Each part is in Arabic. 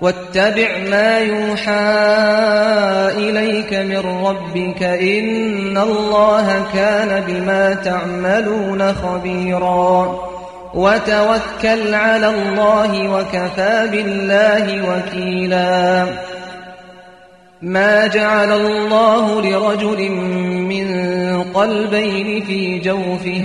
واتبع ما يوحى إليك من ربك إن الله كان بما تعملون خبيرا. وتوكل على الله وكفى بالله وكيلا. ما جعل الله لرجل من قلبين في جوفه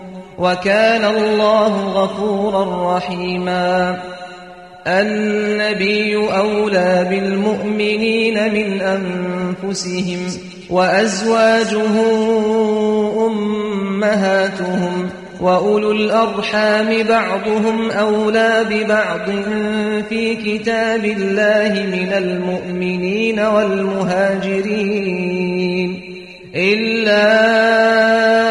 وكان الله غفورا رحيما. النبي أولى بالمؤمنين من أنفسهم وأزواجه أمهاتهم وأولو الأرحام بعضهم أولى ببعض في كتاب الله من المؤمنين والمهاجرين. إلا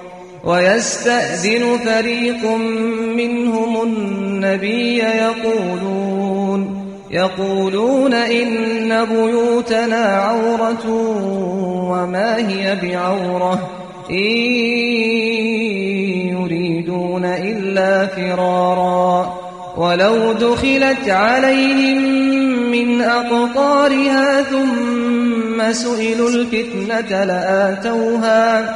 ويستأذن فريق منهم النبي يقولون يقولون إن بيوتنا عورة وما هي بعورة إن يريدون إلا فرارا. ولو دخلت عليهم من أقطارها ثم سئلوا الفتنة لآتوها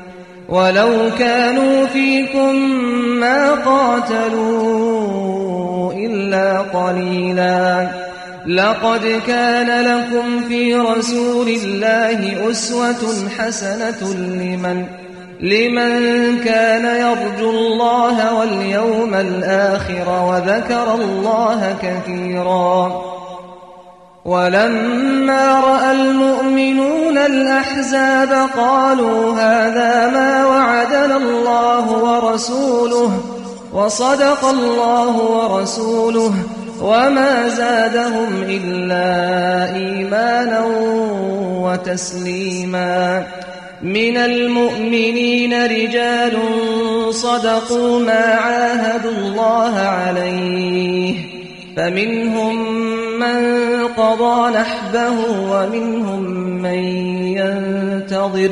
ولو كانوا فيكم ما قاتلوا إلا قليلا. لقد كان لكم في رسول الله أسوة حسنة لمن لمن كان يرجو الله واليوم الآخر وذكر الله كثيرا. ولما رأى المؤمنون الأحزاب قالوا هذا ما وعدنا الله ورسوله وصدق الله ورسوله وما زادهم إلا إيمانا وتسليما. من المؤمنين رجال صدقوا ما عاهدوا الله عليه فمنهم من قضى نحبه ومنهم من ينتظر.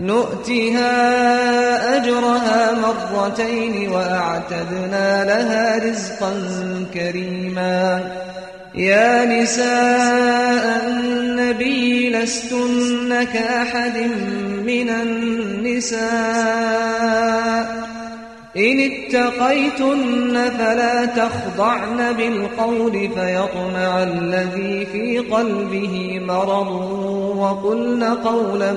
نؤتها أجرها مرتين وأعتدنا لها رزقا كريما. يا نساء النبي لستن كأحد من النساء. إن اتقيتن فلا تخضعن بالقول فيطمع الذي في قلبه مرض. وقلن قولا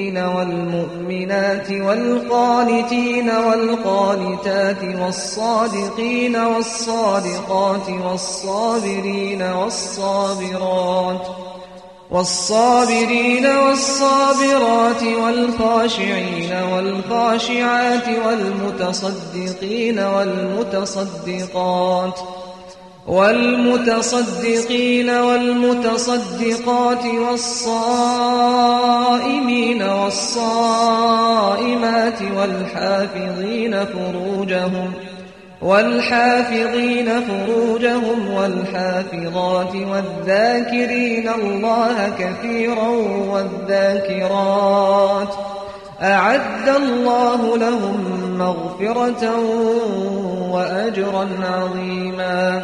والمؤمنات والقانتين والقانتات والصادقين والصادقات والصابرين والصابرات والصابرين والصابرات والخاشعين والخاشعات والمتصدقين والمتصدقات والمتصدقين والمتصدقات والصائمين والصائمات والحافظين فروجهم والحافظين فروجهم والحافظات والذاكرين الله كثيرا والذاكرات أعد الله لهم مغفرة وأجرا عظيما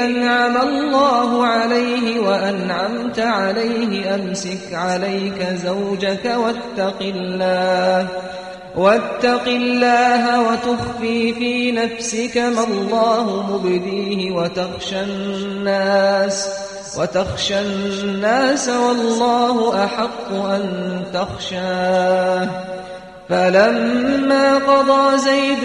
أنعم الله عليه وأنعمت عليه أمسك عليك زوجك واتق الله واتق الله وتخفي في نفسك ما الله مبديه وتخشى الناس وتخشى الناس والله أحق أن تخشاه. فلما قضى زيد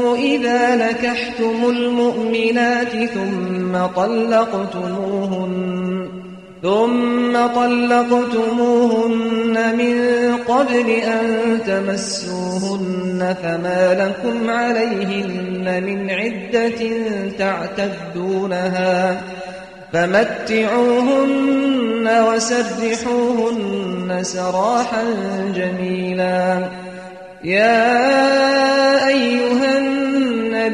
إذا نكحتم المؤمنات ثم طلقتموهن ثم طلقتموهن من قبل أن تمسوهن فما لكم عليهن من عدة تعتدونها فمتعوهن وسرحوهن سراحا جميلا يا أيها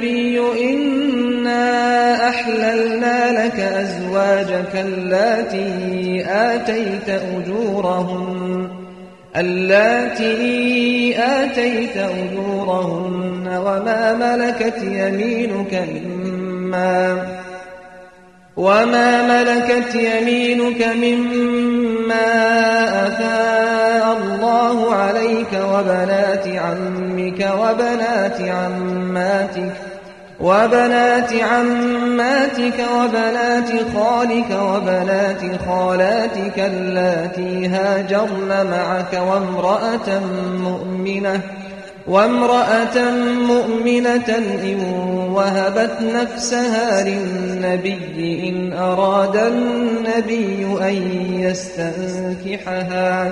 النبي إنا أحللنا لك أزواجك اللاتي آتيت أجورهن اللاتي آتيت أجورهن وما ملكت يمينك مما وما ملكت يمينك مما أفاء الله عليك وبنات عمك وبنات عماتك وبنات عماتك وبنات خالك وبنات خالاتك اللاتي هاجرن معك وامرأة مؤمنة وامرأة مؤمنة إن وهبت نفسها للنبي إن أراد النبي أن يستنكحها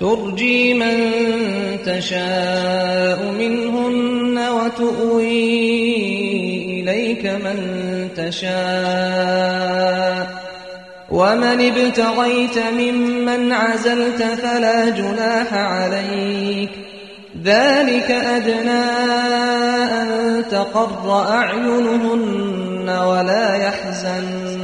ترجي من تشاء منهن وتؤوي إليك من تشاء. ومن ابتغيت ممن عزلت فلا جناح عليك. ذلك أدنى أن تقر أعينهن ولا يحزن.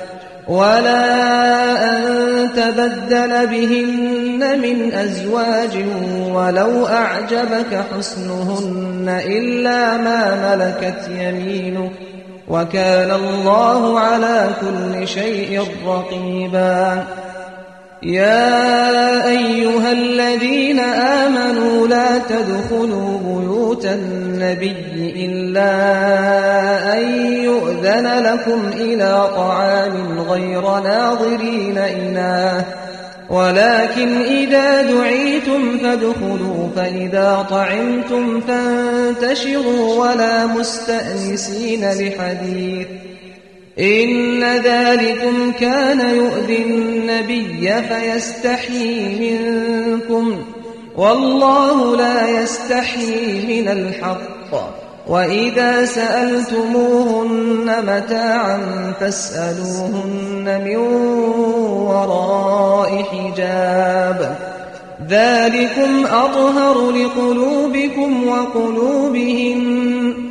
ولا أن تبدل بهن من أزواج ولو أعجبك حسنهن إلا ما ملكت يمينك وكان الله على كل شيء رقيبا يا أيها الذين آمنوا لا تدخلوا بيوت النبي إلا أن يؤذن لكم إلى طعام غير ناظرين إناه. ولكن إذا دعيتم فادخلوا فإذا طعمتم فانتشروا ولا مستأنسين لحديث. إن ذلكم كان يؤذي النبي فيستحيي منكم والله لا يستحيي من الحق. وإذا سألتموهن متاعا فاسألوهن من وراء حجاب. ذلكم أطهر لقلوبكم وقلوبهم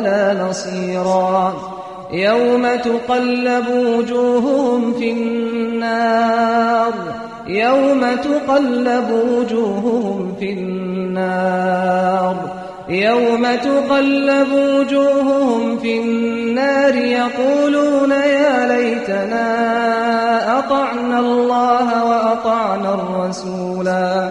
ولا نصيرا. يوم تقلب وجوههم في النار. يوم تقلب وجوههم في النار. يوم تقلب وجوههم في النار يقولون يا ليتنا أطعنا الله وأطعنا الرسولا.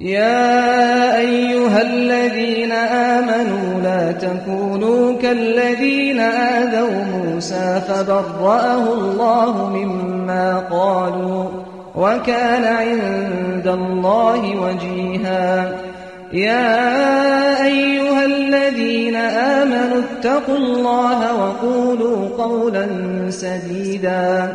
يا أيها الذين آمنوا لا تكونوا كالذين آذوا موسى فبرأه الله مما قالوا وكان عند الله وجيها. يا أيها الذين آمنوا اتقوا الله وقولوا قولا سديدا.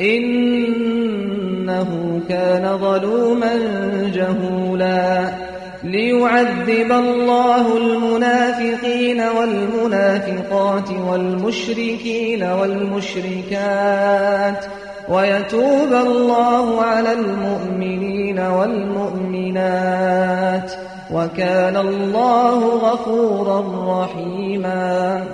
إنه كان ظلوما جهولا ليعذب الله المنافقين والمنافقات والمشركين والمشركات ويتوب الله على المؤمنين والمؤمنات وكان الله غفورا رحيما